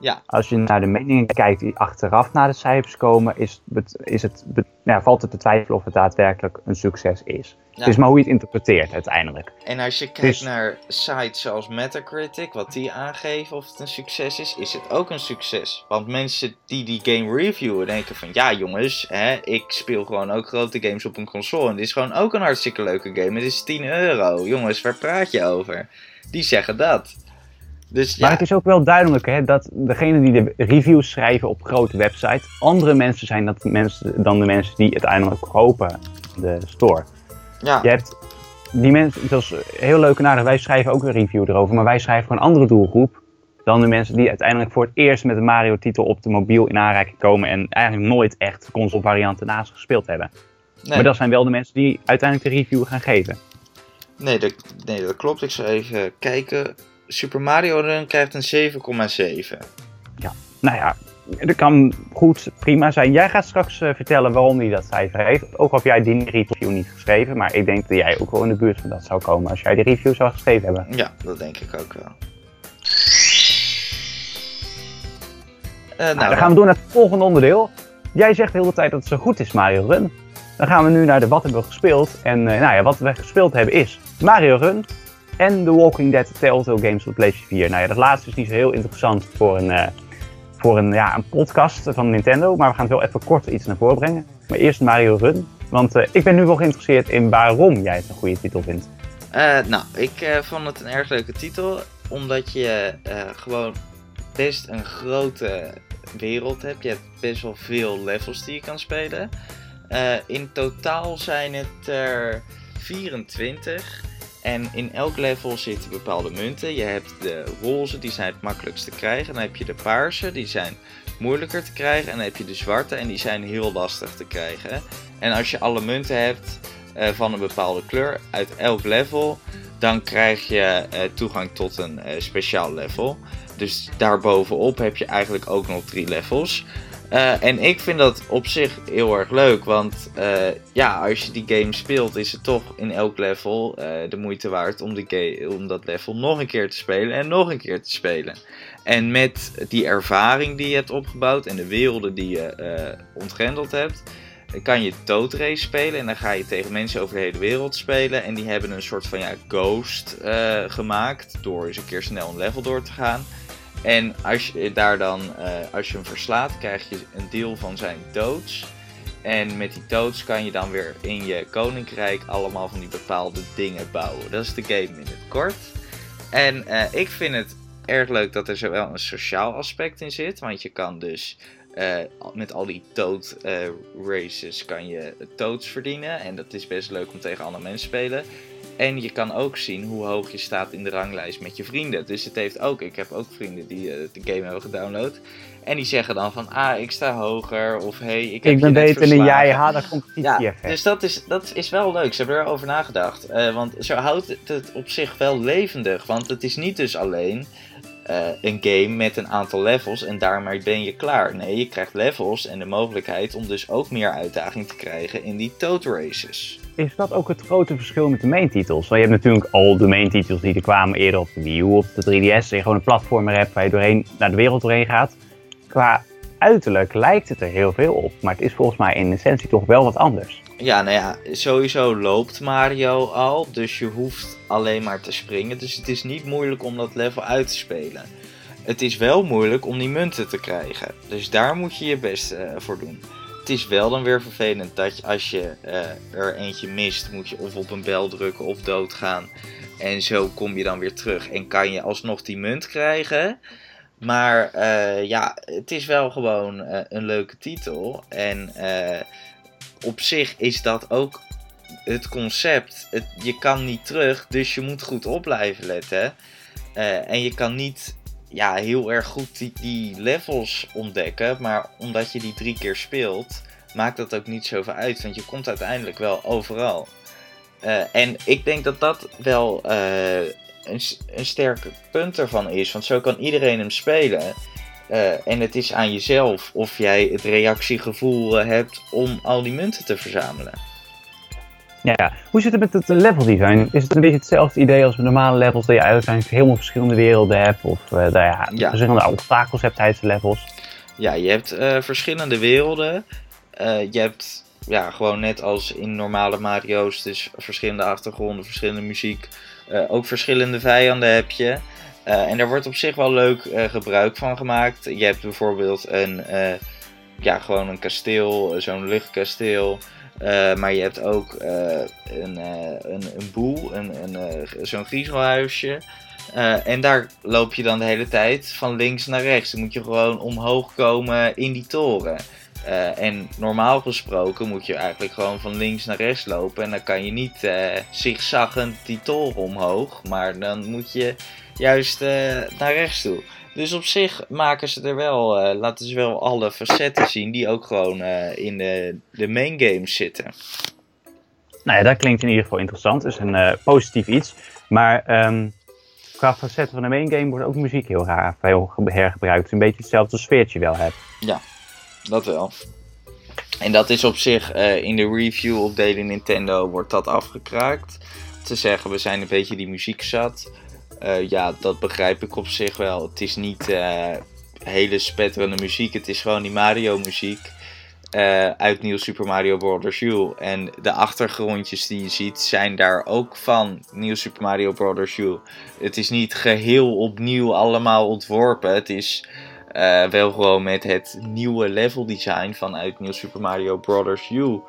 Ja. Als je naar de meningen kijkt die achteraf naar de cijfers komen, is, is het, ja, valt het te twijfelen of het daadwerkelijk een succes is. Het is maar hoe je het interpreteert uiteindelijk. En als je kijkt dus- naar sites zoals Metacritic, wat die aangeven of het een succes is, is het ook een succes. Want mensen die die game reviewen denken van ja jongens, hè, ik speel gewoon ook grote games op een console. En dit is gewoon ook een hartstikke leuke game. Het is 10 euro. Jongens, waar praat je over? Die zeggen dat. Dus, maar het is ook wel duidelijk hè, dat degenen die de reviews schrijven op grote websites andere mensen zijn dat mensen, dan de mensen die uiteindelijk kopen de store. Ja. Je hebt die mensen, dat is heel leuk en aardig, wij schrijven ook een review erover, maar wij schrijven voor een andere doelgroep dan de mensen die uiteindelijk voor het eerst met de Mario-titel op de mobiel in aanraking komen en eigenlijk nooit echt console varianten naast gespeeld hebben. Nee. Maar dat zijn wel de mensen die uiteindelijk de review gaan geven. Nee, dat, nee, dat klopt. Ik zal even kijken. Super Mario Run krijgt een 7,7. Ja, nou ja, dat kan goed, prima zijn. Jij gaat straks uh, vertellen waarom hij dat cijfer heeft. Ook al heb jij die review niet geschreven, maar ik denk dat jij ook wel in de buurt van dat zou komen als jij die review zou geschreven hebben. Ja, dat denk ik ook wel. Uh, nou, nou, dan gaan we door naar het volgende onderdeel. Jij zegt de hele tijd dat het zo goed is, Mario Run. Dan gaan we nu naar de wat hebben we gespeeld. En uh, nou ja, wat we gespeeld hebben is Mario Run, en The Walking Dead Telltale Games op PlayStation 4. Nou ja, dat laatste is niet zo heel interessant voor een, uh, voor een, ja, een podcast van Nintendo, maar we gaan het wel even kort iets naar voren brengen. Maar eerst Mario Run, want uh, ik ben nu wel geïnteresseerd in waarom jij het een goede titel vindt. Uh, nou, ik vond het een erg leuke titel, omdat je gewoon best een grote wereld hebt. Je hebt best wel veel levels die je kan spelen. in totaal zijn het er 24. En in elk level zitten bepaalde munten. Je hebt de roze, die zijn het makkelijkst te krijgen. Dan heb je de paarse, die zijn moeilijker te krijgen. En dan heb je de zwarte, en die zijn heel lastig te krijgen. En als je alle munten hebt uh, van een bepaalde kleur uit elk level, dan krijg je uh, toegang tot een uh, speciaal level. Dus daarbovenop heb je eigenlijk ook nog drie levels. Uh, en ik vind dat op zich heel erg leuk, want uh, ja, als je die game speelt, is het toch in elk level uh, de moeite waard om, die om dat level nog een keer te spelen en nog een keer te spelen. En met die ervaring die je hebt opgebouwd en de werelden die je ontgrendeld hebt, kan je Toad Race spelen. En dan ga je tegen mensen over de hele wereld spelen. En die hebben een soort van ja, ghost gemaakt door eens een keer snel een level door te gaan. En als je daar dan, uh, als je hem verslaat, krijg je een deel van zijn doods. En met die doods kan je dan weer in je koninkrijk allemaal van die bepaalde dingen bouwen. Dat is de game in het kort. En uh, ik vind het erg leuk dat er zowel een sociaal aspect in zit. Want je kan dus uh, met al die toad races kan je toads verdienen. En dat is best leuk om tegen andere mensen te spelen. En je kan ook zien hoe hoog je staat in de ranglijst met je vrienden. Dus het heeft ook, ik heb ook vrienden die uh, de game hebben gedownload. En die zeggen dan van, ah, ik sta hoger. Of hey, ik heb Ik ben beter dan jij, haal dat competitie ja, Dus dat is, dat is wel leuk. Ze hebben erover nagedacht. Uh, want zo houdt het op zich wel levendig. Want het is niet dus alleen uh, een game met een aantal levels en daarmee ben je klaar. Nee, je krijgt levels en de mogelijkheid om dus ook meer uitdaging te krijgen in die Toad Races is dat ook het grote verschil met de main titels? Want je hebt natuurlijk al de main titels die er kwamen eerder op de Wii U, op de 3DS. Dat je gewoon een platformer hebt waar je doorheen, naar de wereld doorheen gaat. Qua uiterlijk lijkt het er heel veel op. Maar het is volgens mij in essentie toch wel wat anders. Ja, nou ja, sowieso loopt Mario al. Dus je hoeft alleen maar te springen. Dus het is niet moeilijk om dat level uit te spelen. Het is wel moeilijk om die munten te krijgen. Dus daar moet je je best uh, voor doen het is wel dan weer vervelend dat als je uh, er eentje mist, moet je of op een bel drukken of doodgaan. En zo kom je dan weer terug en kan je alsnog die munt krijgen. Maar uh, ja, het is wel gewoon uh, een leuke titel. En op zich is dat ook het concept. Het, je kan niet terug, dus je moet goed op blijven letten. Eh, en je kan niet ja, heel erg goed die, die levels ontdekken. Maar omdat je die drie keer speelt, maakt dat ook niet zoveel uit. Want je komt uiteindelijk wel overal. Eh, en ik denk dat dat wel eh, een, een sterk punt ervan is. Want zo kan iedereen hem spelen. Eh, en het is aan jezelf of jij het reactiegevoel hebt om al die munten te verzamelen. Ja, hoe zit het met het level design? Is het een beetje hetzelfde idee als met normale levels, dat je uiteindelijk helemaal verschillende werelden hebt of uh, ja, ja. verschillende obstakels hebt tijdens de levels? Ja, je hebt verschillende werelden. Je hebt ja, gewoon net als in normale Mario's, dus verschillende achtergronden, verschillende muziek, ook verschillende vijanden heb je. en daar wordt op zich wel leuk gebruik van gemaakt. Je hebt bijvoorbeeld een, ja, gewoon een kasteel, zo'n luchtkasteel. Maar je hebt ook een, een, een boel, een, een, zo'n griezelhuisje. en daar loop je dan de hele tijd van links naar rechts. Dan moet je gewoon omhoog komen in die toren. En normaal gesproken moet je eigenlijk gewoon van links naar rechts lopen. En dan kan je niet zigzaggend die toren omhoog. Maar dan moet je juist naar rechts toe. Dus op zich maken ze er wel, uh, laten ze wel alle facetten zien die ook gewoon uh, in de, de main games zitten. Nou ja, dat klinkt in ieder geval interessant. Het is een uh, positief iets. Maar um, qua facetten van de main game wordt ook muziek heel raar veel hergebruikt. Het is een beetje hetzelfde sfeertje wel hebt. Ja, dat wel. En dat is op zich in de review op Daily Nintendo wordt dat afgekraakt. Te zeggen, we zijn een beetje die muziek zat. Uh, ja, dat begrijp ik op zich wel. Het is niet uh, hele spetterende muziek. Het is gewoon die Mario muziek. Uit Nieuw Super Mario Bros. U. En de achtergrondjes die je ziet zijn daar ook van Nieuw Super Mario Bros. U. Het is niet geheel opnieuw allemaal ontworpen. Het is wel gewoon met het nieuwe level design vanuit Nieuw Super Mario Bros. U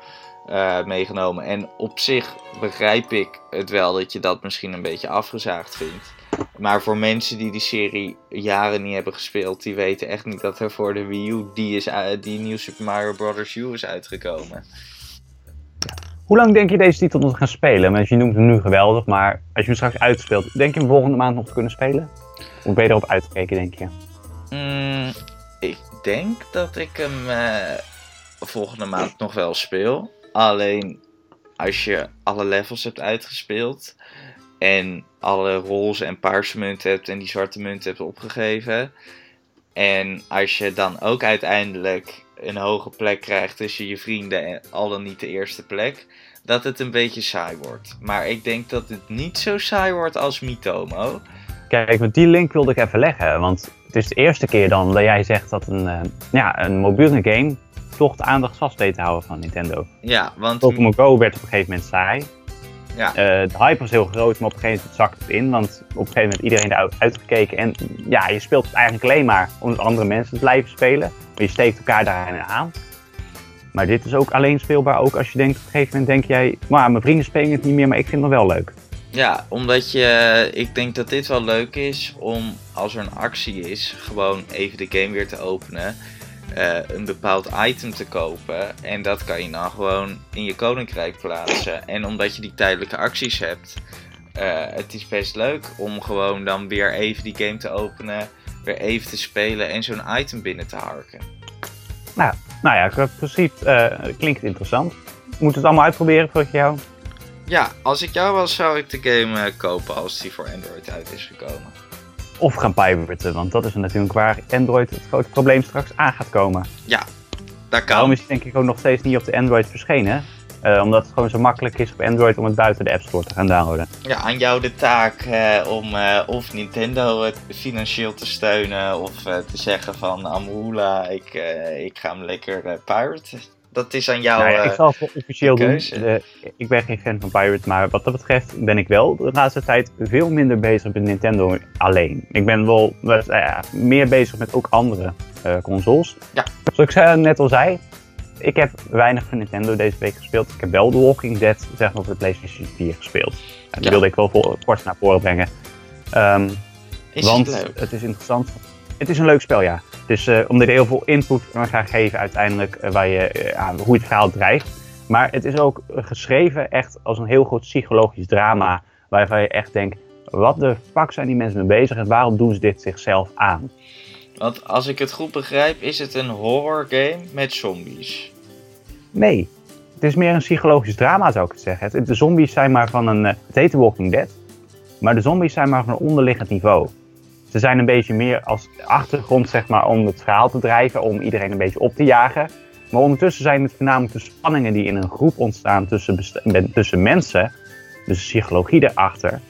uh, meegenomen. En op zich begrijp ik het wel dat je dat misschien een beetje afgezaagd vindt. Maar voor mensen die die serie jaren niet hebben gespeeld, die weten echt niet dat er voor de Wii U die, is, die nieuwe Super Mario Bros. U is uitgekomen. Hoe lang denk je deze titel nog gaan spelen? Want je noemt hem nu geweldig, maar als je hem straks uitspeelt, denk je hem volgende maand nog te kunnen spelen? Hoe ben je erop uitgekeken, denk je? Mm, ik denk dat ik hem uh, volgende maand nog wel speel. Alleen als je alle levels hebt uitgespeeld en alle roze en paarse munten hebt en die zwarte munten hebt opgegeven. En als je dan ook uiteindelijk een hoge plek krijgt tussen je vrienden en al dan niet de eerste plek, dat het een beetje saai wordt. Maar ik denk dat het niet zo saai wordt als Mitomo. Kijk, met die link wilde ik even leggen, want het is de eerste keer dan dat jij zegt dat een, uh, ja, een mobiele game toch de aandacht vast weet te houden van Nintendo. Ja, want... Pokémon Go werd op een gegeven moment saai. Ja. Uh, de hype was heel groot, maar op een gegeven moment zakt het in. Want op een gegeven moment iedereen eruit uitgekeken. En ja, je speelt het eigenlijk alleen maar om andere mensen te blijven spelen. Maar je steekt elkaar daarin aan. Maar dit is ook alleen speelbaar, ook als je denkt op een gegeven moment denk jij... Maar mijn vrienden spelen het niet meer, maar ik vind het wel leuk. Ja, omdat je, ik denk dat dit wel leuk is om als er een actie is, gewoon even de game weer te openen uh, een bepaald item te kopen. En dat kan je dan gewoon in je koninkrijk plaatsen. En omdat je die tijdelijke acties hebt, uh, het is best leuk om gewoon dan weer even die game te openen, weer even te spelen en zo'n item binnen te harken. Nou, nou ja, in principe uh, klinkt interessant. Moet het allemaal uitproberen voor jou? Ja, als ik jou was, zou ik de game kopen als die voor Android uit is gekomen of gaan piraten. Want dat is natuurlijk waar Android het grote probleem straks aan gaat komen. Ja, dat kan. Daarom is het denk ik ook nog steeds niet op de Android verschenen. Uh, omdat het gewoon zo makkelijk is op Android om het buiten de App Store te gaan downloaden. Ja, aan jou de taak uh, om uh, of Nintendo financieel te steunen of te zeggen van Amhula, ik, ik ga hem lekker piraten dat is aan jou. Nou ja, ik zal het officieel doen. ik ben geen fan van Pirates, maar wat dat betreft ben ik wel de laatste tijd veel minder bezig met Nintendo alleen. Ik ben wel uh, meer bezig met ook andere uh, consoles. Ja. Zoals ik net al zei, ik heb weinig van Nintendo deze week gespeeld. Ik heb wel The Walking Dead zeg maar, op de PlayStation 4 gespeeld. En die ja. wilde ik wel voor, kort naar voren brengen. Um, is want het, leuk? het is interessant. Het is een leuk spel, ja. Dus uh, omdat er heel veel input aan gaan geven uiteindelijk uh, waar je, uh, hoe het verhaal drijft. Maar het is ook geschreven echt als een heel groot psychologisch drama. Waarvan je echt denkt, wat de fuck zijn die mensen mee bezig en waarom doen ze dit zichzelf aan? Want als ik het goed begrijp, is het een horror game met zombies. Nee, het is meer een psychologisch drama zou ik het zeggen. Het- De zombies zijn maar van een, eh, het heet The Walking Dead, maar de zombies zijn maar van een onderliggend niveau. Ze zijn een beetje meer als achtergrond zeg maar om het verhaal te drijven, om iedereen een beetje op te jagen. Maar ondertussen zijn het voornamelijk de spanningen die in een groep ontstaan tussen, tussen mensen, dus de psychologie erachter,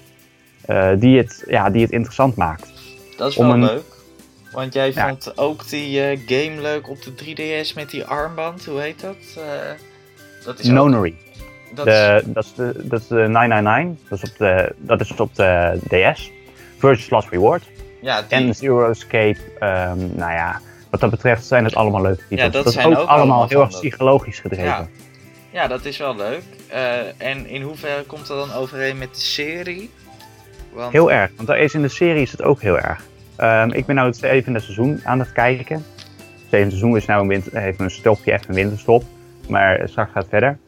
eh, die, het, ja, die het interessant maakt. Dat is wel een- leuk. Want jij Ja. vond ook die eh, game leuk op de 3DS met die armband. Hoe heet dat? Eh, dat is ook- Nonery. dat is- De, dat, is de, dat is de 999, dat is op de, dat is op de DS. Versus Last Reward. Ja, die, En Zero Escape. ehm, nou ja, wat dat betreft zijn het allemaal leuke titels. dat is zijn ook, ook allemaal allemaal heel erg dat- psychologisch gedreven. Ja. ja, dat is wel leuk. Eh, en in hoeverre komt dat dan overeen met de serie? Want, Heel erg, want daar is in de serie is het ook heel erg. Ehm, ik ben nou het zevende seizoen aan het kijken. Het zevende seizoen is nou een winter, even een stopje, even een winterstop. Maar straks gaat het verder.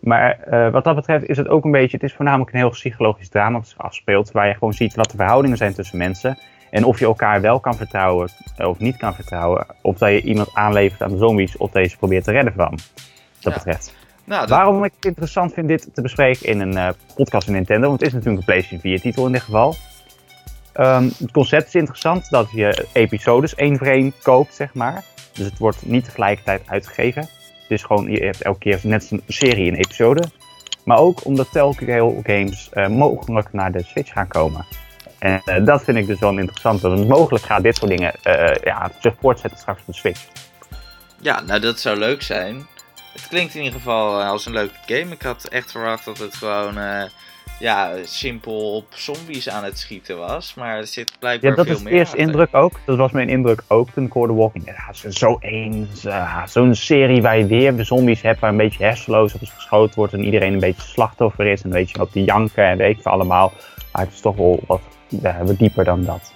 Maar eh, wat dat betreft is het ook een beetje, het is voornamelijk een heel psychologisch drama wat zich afspeelt. Waar je gewoon ziet wat de verhoudingen zijn tussen mensen. En of je elkaar wel kan vertrouwen eh, of niet kan vertrouwen. Of dat je iemand aanlevert aan de zombies of dat je ze probeert te redden van. Wat dat Ja. betreft. nou, dat- Waarom ik het interessant vind dit te bespreken in een eh, podcast van Nintendo, want het is natuurlijk een PlayStation 4 titel in dit geval. Ehm, het concept is interessant dat je episodes één voor één koopt, zeg maar. Dus het wordt niet tegelijkertijd uitgegeven. Het is gewoon, je hebt elke keer net een serie, een episode. Maar ook omdat Telltale games eh, mogelijk naar de Switch gaan komen. En eh, dat vind ik dus wel interessant. Want mogelijk gaat dit soort dingen eh, ja, zich voortzetten straks op de Switch. ja, nou dat zou leuk zijn. Het klinkt in ieder geval eh, als een leuke game. Ik had echt verwacht dat het gewoon ja, simpel op zombies aan het schieten was. Maar er zit blijkbaar Ja, dat veel is de meer eerste indruk ook. Dat was mijn indruk ook toen ik hoorde Walking Dead. Zo- ja, zo'n serie waar je weer zombies hebt, waar een beetje hersenloos op is geschoten wordt en iedereen een beetje slachtoffer is en een beetje op te janken en weet ik veel allemaal. Maar het is toch wel wat, ja, wat dieper dan dat.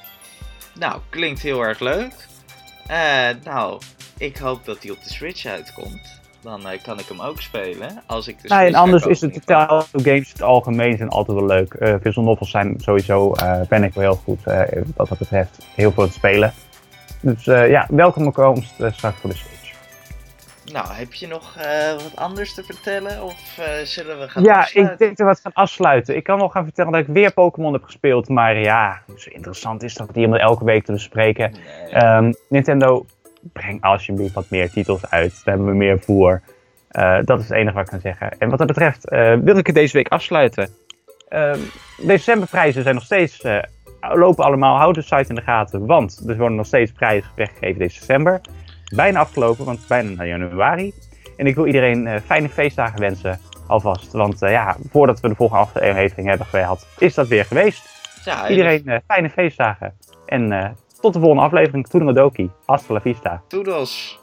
Nou, klinkt heel erg leuk. Eh, nou, ik hoop dat die op de Switch uitkomt. Dan eh, kan ik hem ook spelen. Als ik de Nou, en anders is het. Telltale games in het algemeen zijn altijd wel leuk. Eh visual novels zijn sowieso, eh, ben ik wel heel goed eh, wat dat betreft, heel veel te spelen. Dus eh, ja, welkom komst straks voor de Switch. Nou, heb je nog eh, wat anders te vertellen? Of eh, zullen we gaan Ja, afsluiten? ik denk dat we het gaan afsluiten. Ik kan wel gaan vertellen dat ik weer Pokémon heb gespeeld. Maar ja, zo interessant is dat hier om elke week te bespreken. Nee. Ehm, Nintendo, breng alsjeblieft wat meer titels uit. Daar hebben we meer voor. Eh, dat is het enige wat ik kan zeggen. En wat dat betreft wil ik het deze week afsluiten. Ehm decemberprijzen zijn nog steeds, lopen allemaal. Houd de site in de gaten, want er worden nog steeds prijzen weggegeven deze december. Bijna afgelopen, want het is bijna naar januari. En ik wil iedereen eh, fijne feestdagen wensen alvast. Want eh, ja, voordat we de volgende aflevering hebben gehad, is dat weer geweest. ja, Iedereen eh, fijne feestdagen. En tot de volgende aflevering. Toedeledoki. Hasta la vista. Toedels.